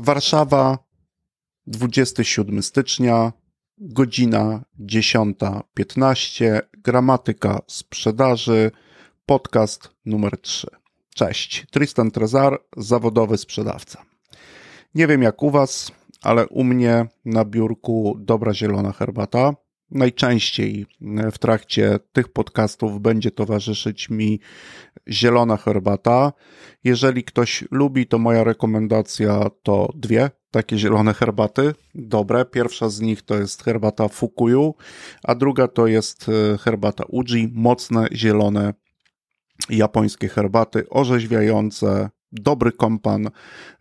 Warszawa, 27 stycznia, godzina 10.15, gramatyka sprzedaży, podcast numer 3. Cześć, Tristan Trezar, zawodowy sprzedawca. Nie wiem jak u Was, ale u mnie na biurku dobra zielona herbata. Najczęściej w trakcie tych podcastów będzie towarzyszyć mi zielona herbata. Jeżeli ktoś lubi, to moja rekomendacja to dwie takie zielone herbaty. Dobre. Pierwsza z nich to jest herbata Fukuyu, a druga to jest e, herbata Uji. Mocne, zielone, japońskie herbaty, orzeźwiające, dobry kompan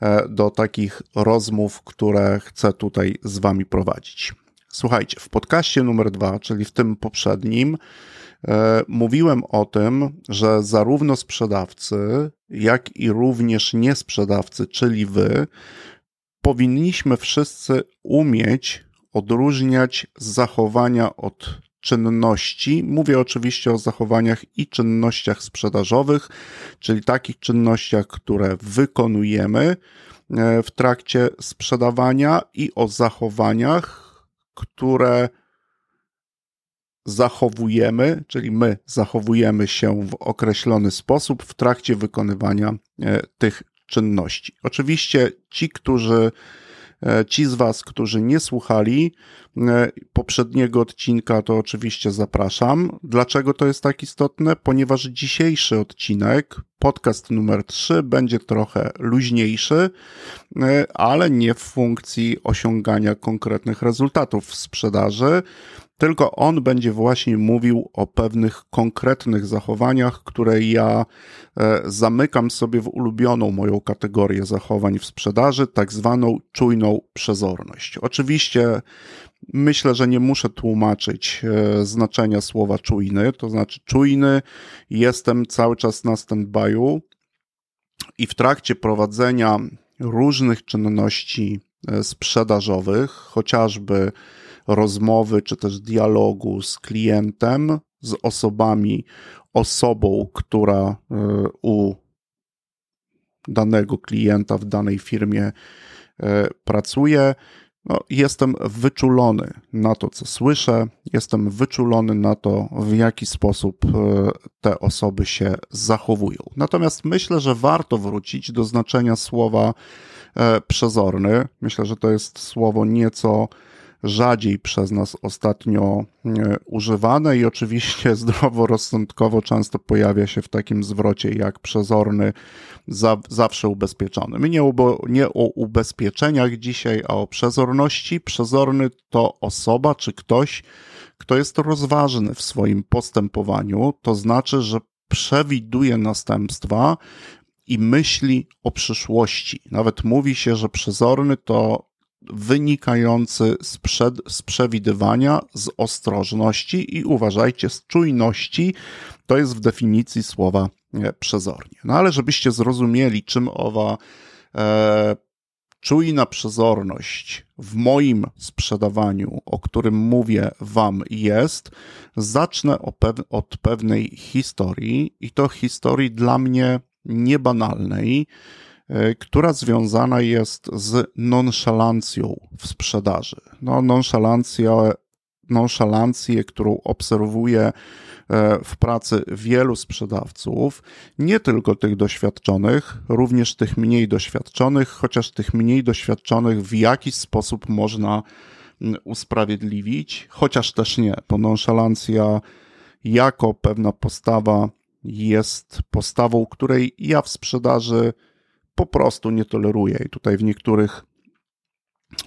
e, do takich rozmów, które chcę tutaj z Wami prowadzić. Słuchajcie, w podcaście numer dwa, czyli w tym poprzednim, e, mówiłem o tym, że zarówno sprzedawcy, jak i również niesprzedawcy, czyli wy, powinniśmy wszyscy umieć odróżniać zachowania od czynności. Mówię oczywiście o zachowaniach i czynnościach sprzedażowych, czyli takich czynnościach, które wykonujemy e, w trakcie sprzedawania i o zachowaniach, które zachowujemy, czyli my zachowujemy się w określony sposób w trakcie wykonywania e, tych czynności. Oczywiście ci, którzy ci z Was, którzy nie słuchali e, poprzedniego odcinka, to oczywiście zapraszam. Dlaczego to jest tak istotne? Ponieważ dzisiejszy odcinek, podcast numer 3, będzie trochę luźniejszy, e, ale nie w funkcji osiągania konkretnych rezultatów w sprzedaży, tylko on będzie właśnie mówił o pewnych konkretnych zachowaniach, które ja e, zamykam sobie w ulubioną moją kategorię zachowań w sprzedaży, tak zwaną czujną przezorność. Oczywiście myślę, że nie muszę tłumaczyć e, znaczenia słowa czujny, to znaczy czujny, jestem cały czas na stand-by'u i w trakcie prowadzenia różnych czynności e, sprzedażowych, chociażby rozmowy czy też dialogu z klientem, z osobami, osobą, która e, u danego klienta w danej firmie e, pracuje. No, jestem wyczulony na to, co słyszę, jestem wyczulony na to, w jaki sposób e, te osoby się zachowują. Natomiast myślę, że warto wrócić do znaczenia słowa przezorny. Myślę, że to jest słowo nieco rzadziej przez nas ostatnio e, używane i oczywiście zdroworozsądkowo często pojawia się w takim zwrocie jak przezorny, za, zawsze ubezpieczony. My nie, ubo, nie o ubezpieczeniach dzisiaj, a o przezorności. Przezorny to osoba czy ktoś, kto jest rozważny w swoim postępowaniu, to znaczy, że przewiduje następstwa i myśli o przyszłości. Nawet mówi się, że przezorny to wynikający z, przed, z przewidywania, z ostrożności i uważajcie, z czujności. To jest w definicji słowa e, przezornie. No ale żebyście zrozumieli, czym owa e, czujna przezorność w moim sprzedawaniu, o którym mówię Wam jest, zacznę od pewnej historii i to historii dla mnie niebanalnej, która związana jest z nonszalancją w sprzedaży. No, nonszalancja, nonszalancję, którą obserwuję e, w pracy wielu sprzedawców, nie tylko tych doświadczonych, również tych mniej doświadczonych, chociaż tych mniej doświadczonych w jakiś sposób można usprawiedliwić, chociaż też nie, bo nonszalancja jako pewna postawa jest postawą, której ja w sprzedaży po prostu nie toleruję. I tutaj w niektórych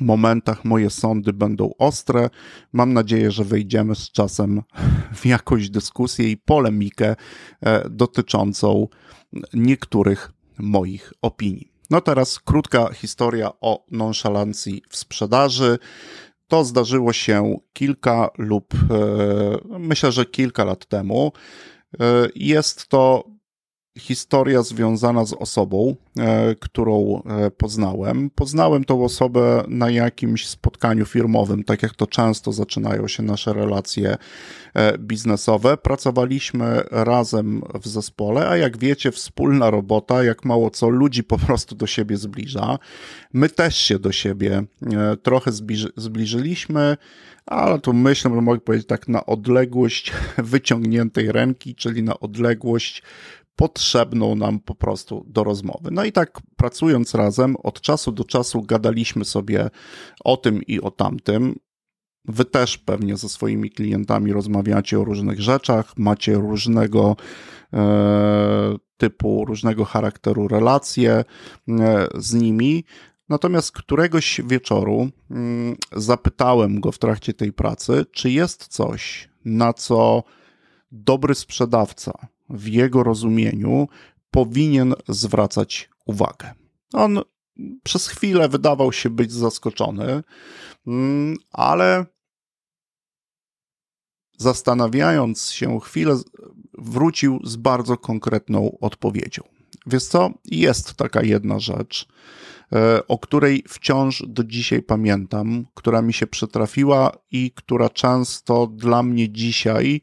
momentach moje sądy będą ostre. Mam nadzieję, że wejdziemy z czasem w jakąś dyskusję i polemikę e, dotyczącą niektórych moich opinii. No teraz krótka historia o nonszalancji w sprzedaży. To zdarzyło się kilka lub e, myślę, że kilka lat temu. E, jest to historia związana z osobą, e, którą e, poznałem. Poznałem tą osobę na jakimś spotkaniu firmowym, tak jak to często zaczynają się nasze relacje e, biznesowe. Pracowaliśmy razem w zespole, a jak wiecie, wspólna robota, jak mało co, ludzi po prostu do siebie zbliża. My też się do siebie trochę zbliżyliśmy, ale tu myślę, że mogę powiedzieć tak na odległość wyciągniętej ręki, czyli na odległość potrzebną nam po prostu do rozmowy. No i tak pracując razem, od czasu do czasu gadaliśmy sobie o tym i o tamtym. Wy też pewnie ze swoimi klientami rozmawiacie o różnych rzeczach, macie różnego e, typu, różnego charakteru relacje e, z nimi. Natomiast któregoś wieczoru mm, zapytałem go w trakcie tej pracy, czy jest coś, na co dobry sprzedawca w jego rozumieniu powinien zwracać uwagę. On przez chwilę wydawał się być zaskoczony, mm, ale zastanawiając się chwilę, wrócił z bardzo konkretną odpowiedzią. Wiesz co? Jest taka jedna rzecz, e, o której wciąż do dzisiaj pamiętam, która mi się przytrafiła i która często dla mnie dzisiaj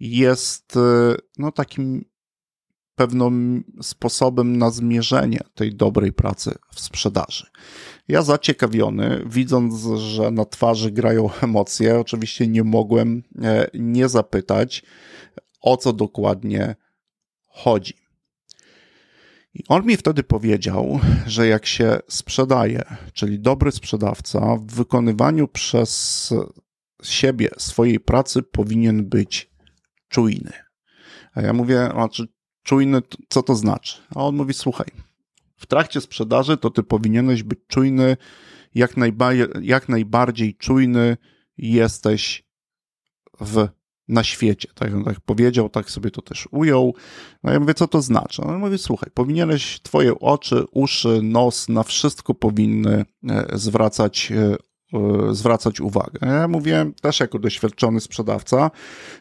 jest e, no, takim pewnym sposobem na zmierzenie tej dobrej pracy w sprzedaży. Ja zaciekawiony, widząc, że na twarzy grają emocje, oczywiście nie mogłem e, nie zapytać, o co dokładnie chodzi. I on mi wtedy powiedział, że jak się sprzedaje, czyli dobry sprzedawca, w wykonywaniu przez siebie swojej pracy powinien być czujny. A ja mówię, znaczy czujny, co to znaczy? A on mówi, słuchaj, w trakcie sprzedaży to ty powinieneś być czujny, jak, najba- jak najbardziej czujny jesteś w na świecie. Tak, tak powiedział, tak sobie to też ujął. No ja mówię, co to znaczy? No mówi, słuchaj, powinieneś twoje oczy, uszy, nos, na wszystko powinny e, zwracać e, e, zwracać uwagę. Ja mówię też jako doświadczony sprzedawca,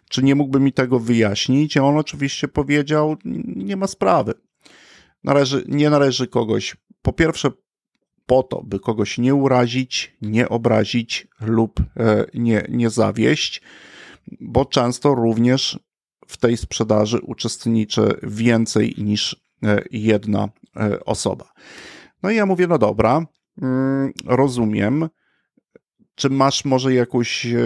czy nie mógłby mi tego wyjaśnić? A on oczywiście powiedział, nie ma sprawy. Należy, nie należy kogoś, po pierwsze, po to, by kogoś nie urazić, nie obrazić lub nie, nie zawieść bo często również w tej sprzedaży uczestniczy więcej niż e, jedna e, osoba. No i ja mówię, no dobra, mm, rozumiem. Czy masz może jakąś e,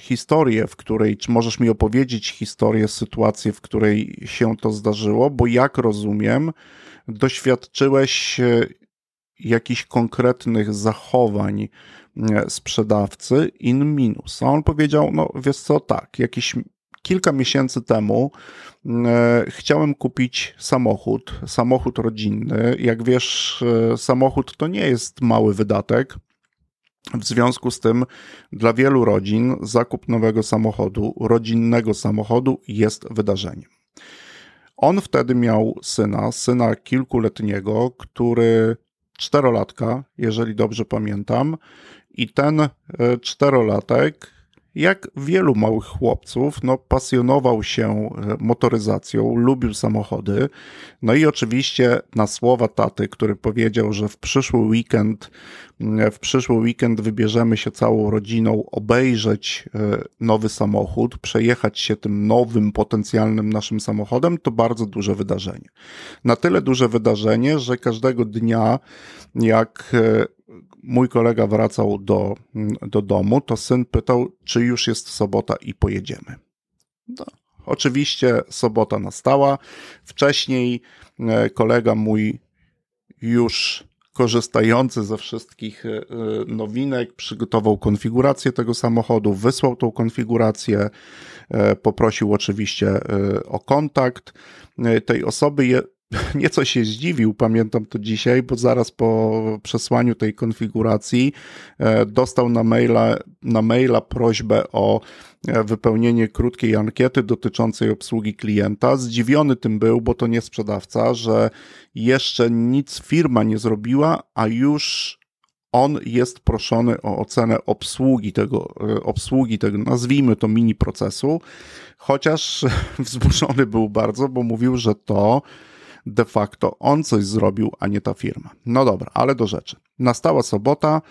historię, w której, czy możesz mi opowiedzieć historię, sytuację, w której się to zdarzyło? Bo jak rozumiem, doświadczyłeś jakichś konkretnych zachowań sprzedawcy in minus. A on powiedział, no wiesz co, tak, jakieś kilka miesięcy temu e, chciałem kupić samochód, samochód rodzinny. Jak wiesz, e, samochód to nie jest mały wydatek. W związku z tym dla wielu rodzin zakup nowego samochodu, rodzinnego samochodu jest wydarzeniem. On wtedy miał syna, syna kilkuletniego, który czterolatka, jeżeli dobrze pamiętam, i ten e, czterolatek, jak wielu małych chłopców, no, pasjonował się e, motoryzacją, lubił samochody. No i oczywiście na słowa taty, który powiedział, że w przyszły weekend, e, w przyszły weekend wybierzemy się całą rodziną obejrzeć nowy samochód, przejechać się tym nowym, potencjalnym naszym samochodem, to bardzo duże wydarzenie. Na tyle duże wydarzenie, że każdego dnia, jak mój kolega wracał do, do domu, to syn pytał, czy już jest sobota i pojedziemy. No, oczywiście sobota nastała. Wcześniej e, kolega mój już korzystający ze wszystkich e, nowinek, przygotował konfigurację tego samochodu, wysłał tą konfigurację, e, poprosił oczywiście o kontakt tej osoby. nieco się zdziwił, pamiętam to dzisiaj, bo zaraz po przesłaniu tej konfiguracji e, dostał na maila, na maila prośbę o e, wypełnienie krótkiej ankiety dotyczącej obsługi klienta. Zdziwiony tym był, bo to nie sprzedawca, że jeszcze nic firma nie zrobiła, a już on jest proszony o ocenę obsługi tego, e, obsługi tego, nazwijmy to mini procesu, chociaż wzburzony był bardzo, bo mówił, że to de facto on coś zrobił, a nie ta firma. No dobra, ale do rzeczy. Nastała sobota,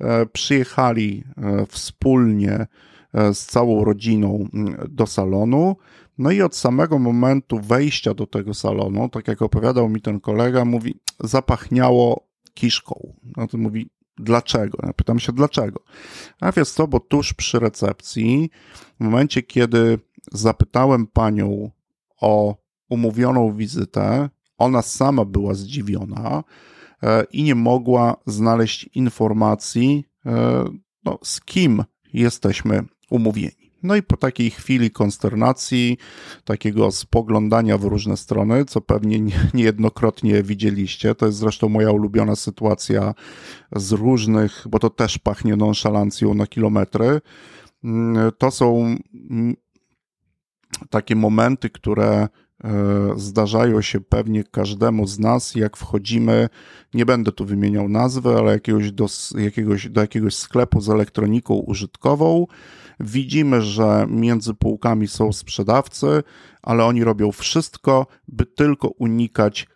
e, przyjechali e, wspólnie e, z całą rodziną do salonu. No i od samego momentu wejścia do tego salonu, tak jak opowiadał mi ten kolega, mówi, zapachniało kiszką. No to mówi, dlaczego? Ja pytam się, dlaczego? A wiesz co, bo tuż przy recepcji, w momencie, kiedy zapytałem panią o umówioną wizytę, ona sama była zdziwiona e, i nie mogła znaleźć informacji, e, no, z kim jesteśmy umówieni. No i po takiej chwili konsternacji, takiego spoglądania w różne strony, co pewnie niejednokrotnie widzieliście, to jest zresztą moja ulubiona sytuacja z różnych, bo to też pachnie nonszalancją na kilometry. Mm, to są mm, takie momenty, które zdarzają się pewnie każdemu z nas, jak wchodzimy, nie będę tu wymieniał nazwy, ale jakiegoś do, jakiegoś, do jakiegoś sklepu z elektroniką użytkową. Widzimy, że między półkami są sprzedawcy, ale oni robią wszystko, by tylko unikać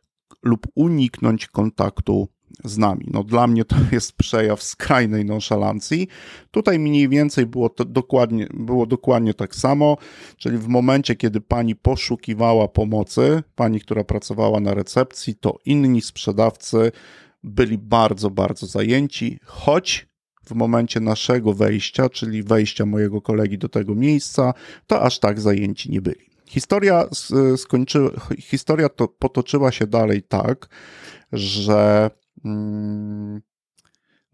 lub uniknąć kontaktu z nami. No dla mnie to jest przejaw skrajnej nonszalancji. Tutaj mniej więcej było dokładnie, było dokładnie tak samo, czyli w momencie, kiedy pani poszukiwała pomocy, pani, która pracowała na recepcji, to inni sprzedawcy byli bardzo, bardzo zajęci, choć w momencie naszego wejścia, czyli wejścia mojego kolegi do tego miejsca, to aż tak zajęci nie byli. Historia, skończy, historia to potoczyła się dalej tak, że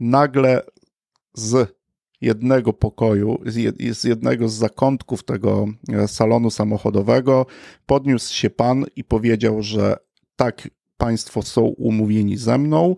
nagle z jednego pokoju, z jednego z zakątków tego e, salonu samochodowego podniósł się pan i powiedział, że tak, państwo są umówieni ze mną.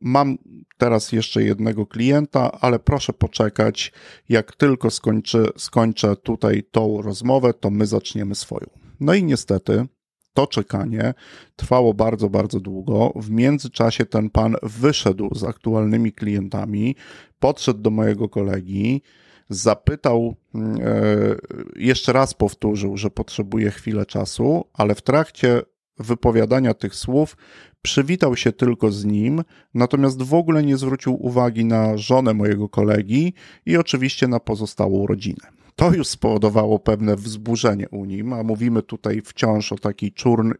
Mam teraz jeszcze jednego klienta, ale proszę poczekać. Jak tylko skończy, skończę tutaj tą rozmowę, to my zaczniemy swoją. No i niestety to czekanie trwało bardzo, bardzo długo. W międzyczasie ten pan wyszedł z aktualnymi klientami, podszedł do mojego kolegi, zapytał, e, jeszcze raz powtórzył, że potrzebuje chwilę czasu, ale w trakcie wypowiadania tych słów przywitał się tylko z nim, natomiast w ogóle nie zwrócił uwagi na żonę mojego kolegi i oczywiście na pozostałą rodzinę. To już spowodowało pewne wzburzenie u nim, a mówimy tutaj wciąż o takiej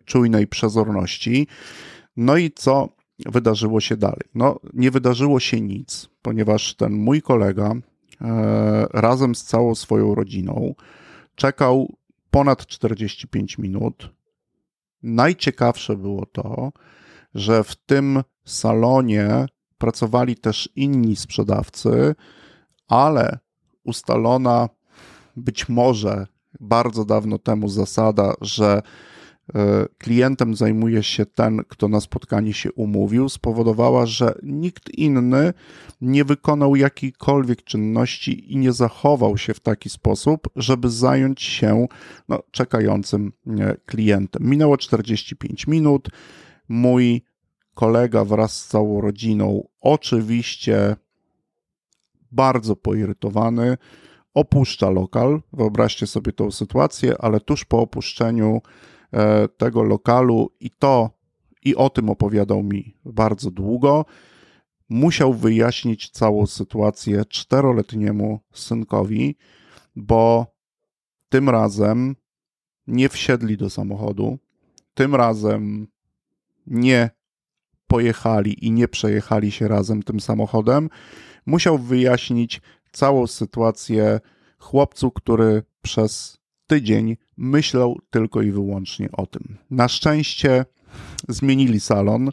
czujnej przezorności. No i co wydarzyło się dalej? No, nie wydarzyło się nic, ponieważ ten mój kolega e, razem z całą swoją rodziną czekał ponad 45 minut. Najciekawsze było to, że w tym salonie pracowali też inni sprzedawcy, ale ustalona być może bardzo dawno temu zasada, że e, klientem zajmuje się ten, kto na spotkanie się umówił, spowodowała, że nikt inny nie wykonał jakiejkolwiek czynności i nie zachował się w taki sposób, żeby zająć się no, czekającym e, klientem. Minęło 45 minut. Mój kolega wraz z całą rodziną, oczywiście bardzo poirytowany, opuszcza lokal. Wyobraźcie sobie tą sytuację, ale tuż po opuszczeniu e, tego lokalu i to, i o tym opowiadał mi bardzo długo, musiał wyjaśnić całą sytuację czteroletniemu synkowi, bo tym razem nie wsiedli do samochodu, tym razem nie pojechali i nie przejechali się razem tym samochodem, musiał wyjaśnić całą sytuację chłopcu, który przez tydzień myślał tylko i wyłącznie o tym. Na szczęście zmienili salon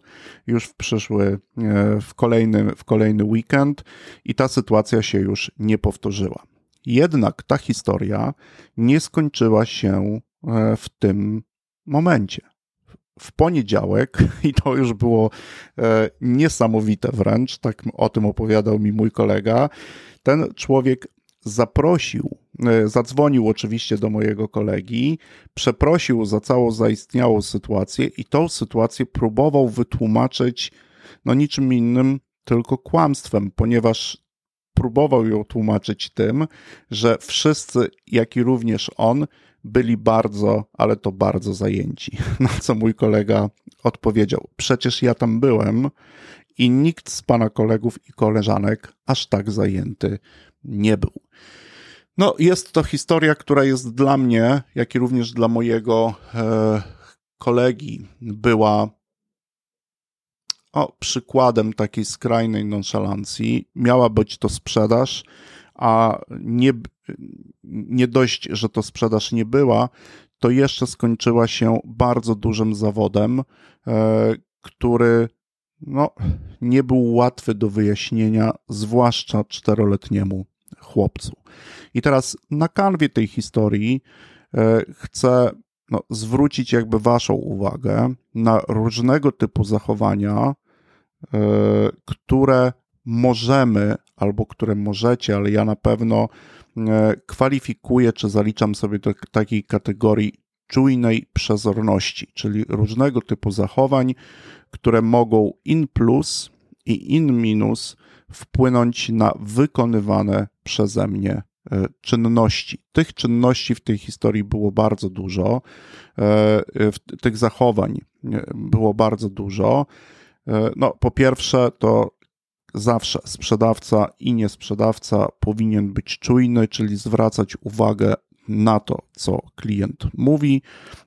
już w przyszły, e, w kolejny, w kolejny weekend i ta sytuacja się już nie powtórzyła. Jednak ta historia nie skończyła się e, w tym momencie w poniedziałek, i to już było e, niesamowite wręcz, tak o tym opowiadał mi mój kolega, ten człowiek zaprosił, e, zadzwonił oczywiście do mojego kolegi, przeprosił za całą zaistniałą sytuację i tą sytuację próbował wytłumaczyć no niczym innym, tylko kłamstwem, ponieważ próbował ją tłumaczyć tym, że wszyscy, jak i również on, byli bardzo, ale to bardzo zajęci. Na co mój kolega odpowiedział: Przecież ja tam byłem i nikt z pana kolegów i koleżanek aż tak zajęty nie był. No, jest to historia, która jest dla mnie, jak i również dla mojego e, kolegi, była o, przykładem takiej skrajnej nonszalancji. Miała być to sprzedaż, a nie, nie dość, że to sprzedaż nie była, to jeszcze skończyła się bardzo dużym zawodem, e, który no, nie był łatwy do wyjaśnienia, zwłaszcza czteroletniemu chłopcu. I teraz na kanwie tej historii e, chcę no, zwrócić jakby Waszą uwagę na różnego typu zachowania, e, które możemy albo które możecie, ale ja na pewno kwalifikuję czy zaliczam sobie do takiej kategorii czujnej przezorności, czyli różnego typu zachowań, które mogą in plus i in minus wpłynąć na wykonywane przeze mnie e, czynności. Tych czynności w tej historii było bardzo dużo, e, tych zachowań było bardzo dużo. No, po pierwsze, to zawsze sprzedawca i niesprzedawca powinien być czujny, czyli zwracać uwagę na to, co klient mówi,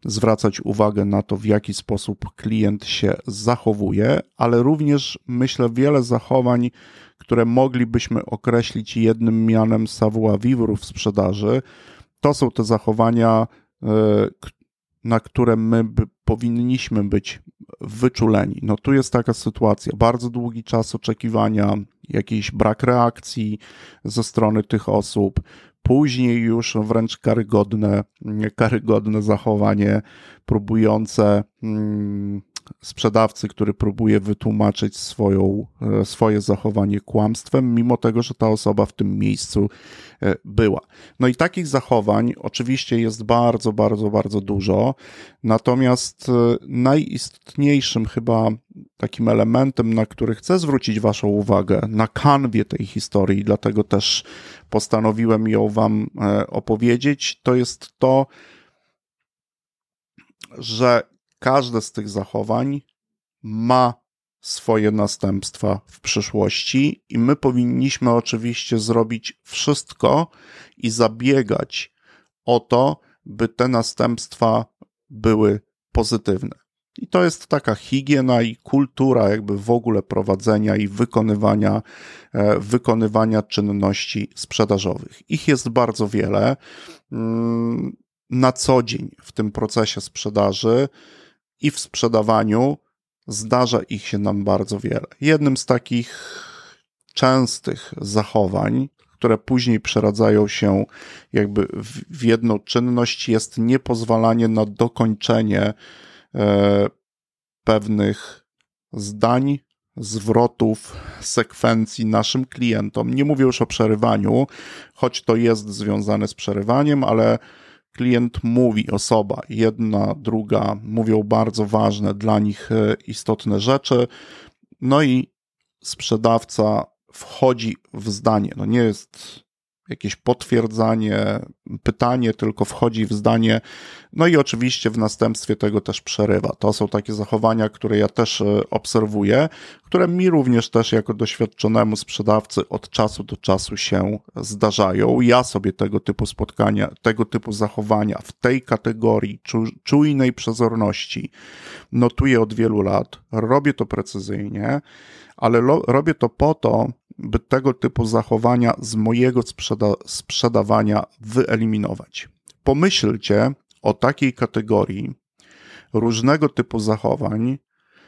zwracać uwagę na to, w jaki sposób klient się zachowuje, ale również myślę wiele zachowań, które moglibyśmy określić jednym mianem savoir-vivre w sprzedaży. To są te zachowania, e, na które my powinniśmy być wyczuleni. No tu jest taka sytuacja, bardzo długi czas oczekiwania, jakiś brak reakcji ze strony tych osób, później już wręcz karygodne, karygodne zachowanie próbujące mm, sprzedawcy, który próbuje wytłumaczyć swoją, e, swoje zachowanie kłamstwem, mimo tego, że ta osoba w tym miejscu e, była. No i takich zachowań oczywiście jest bardzo, bardzo, bardzo dużo. Natomiast e, najistotniejszym chyba takim elementem, na który chcę zwrócić Waszą uwagę na kanwie tej historii, dlatego też postanowiłem ją Wam opowiedzieć, to jest to, że każde z tych zachowań ma swoje następstwa w przyszłości i my powinniśmy oczywiście zrobić wszystko i zabiegać o to, by te następstwa były pozytywne. I to jest taka higiena i kultura jakby w ogóle prowadzenia i wykonywania, e, wykonywania czynności sprzedażowych. Ich jest bardzo wiele. Mm, na co dzień w tym procesie sprzedaży i w sprzedawaniu zdarza ich się nam bardzo wiele. Jednym z takich częstych zachowań, które później przeradzają się jakby w jedną czynność, jest niepozwalanie na dokończenie e, pewnych zdań, zwrotów, sekwencji naszym klientom. Nie mówię już o przerywaniu, choć to jest związane z przerywaniem, ale klient mówi, osoba, jedna, druga, mówią bardzo ważne dla nich e, istotne rzeczy, no i sprzedawca wchodzi w zdanie. No nie jest jakieś potwierdzanie, pytanie, tylko wchodzi w zdanie, no i oczywiście w następstwie tego też przerywa. To są takie zachowania, które ja też e, obserwuję, które mi również też jako doświadczonemu sprzedawcy od czasu do czasu się zdarzają. Ja sobie tego typu spotkania, tego typu zachowania w tej kategorii czujnej przezorności notuję od wielu lat. Robię to precyzyjnie, ale robię to po to, by tego typu zachowania z mojego sprzeda sprzedawania wyeliminować. Pomyślcie o takiej kategorii różnego typu zachowań,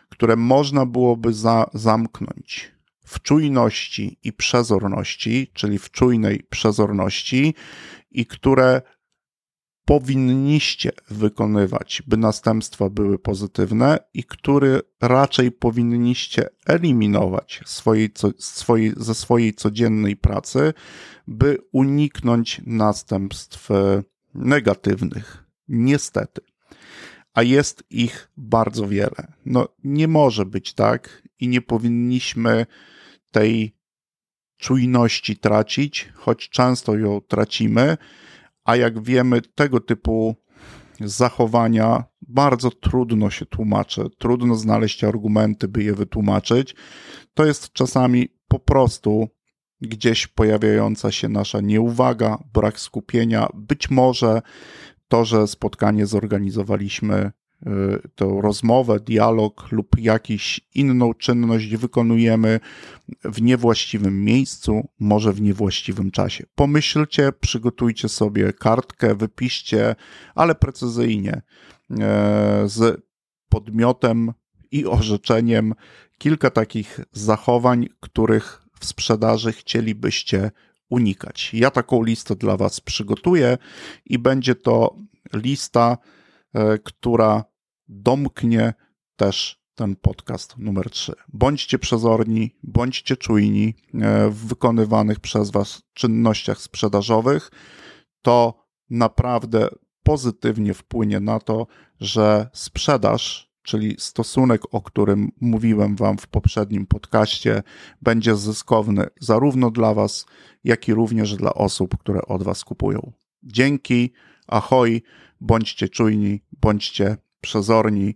które można byłoby za zamknąć w czujności i przezorności, czyli w czujnej przezorności, i które powinniście wykonywać, by następstwa były pozytywne i który raczej powinniście eliminować swojej, swojej, ze swojej codziennej pracy, by uniknąć następstw negatywnych. Niestety. A jest ich bardzo wiele. No, nie może być tak i nie powinniśmy tej czujności tracić, choć często ją tracimy a jak wiemy, tego typu zachowania bardzo trudno się tłumaczy, trudno znaleźć argumenty, by je wytłumaczyć. To jest czasami po prostu gdzieś pojawiająca się nasza nieuwaga, brak skupienia, być może to, że spotkanie zorganizowaliśmy Y, tę rozmowę, dialog lub jakąś inną czynność wykonujemy w niewłaściwym miejscu, może w niewłaściwym czasie. Pomyślcie, przygotujcie sobie kartkę, wypiszcie, ale precyzyjnie e, z podmiotem i orzeczeniem kilka takich zachowań, których w sprzedaży chcielibyście unikać. Ja taką listę dla Was przygotuję i będzie to lista, e, która domknie też ten podcast numer 3. Bądźcie przezorni, bądźcie czujni e, w wykonywanych przez Was czynnościach sprzedażowych. To naprawdę pozytywnie wpłynie na to, że sprzedaż, czyli stosunek, o którym mówiłem Wam w poprzednim podcaście, będzie zyskowny zarówno dla Was, jak i również dla osób, które od Was kupują. Dzięki, ahoj, bądźcie czujni, bądźcie przezorni.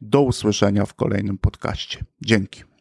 Do usłyszenia w kolejnym podcaście. Dzięki.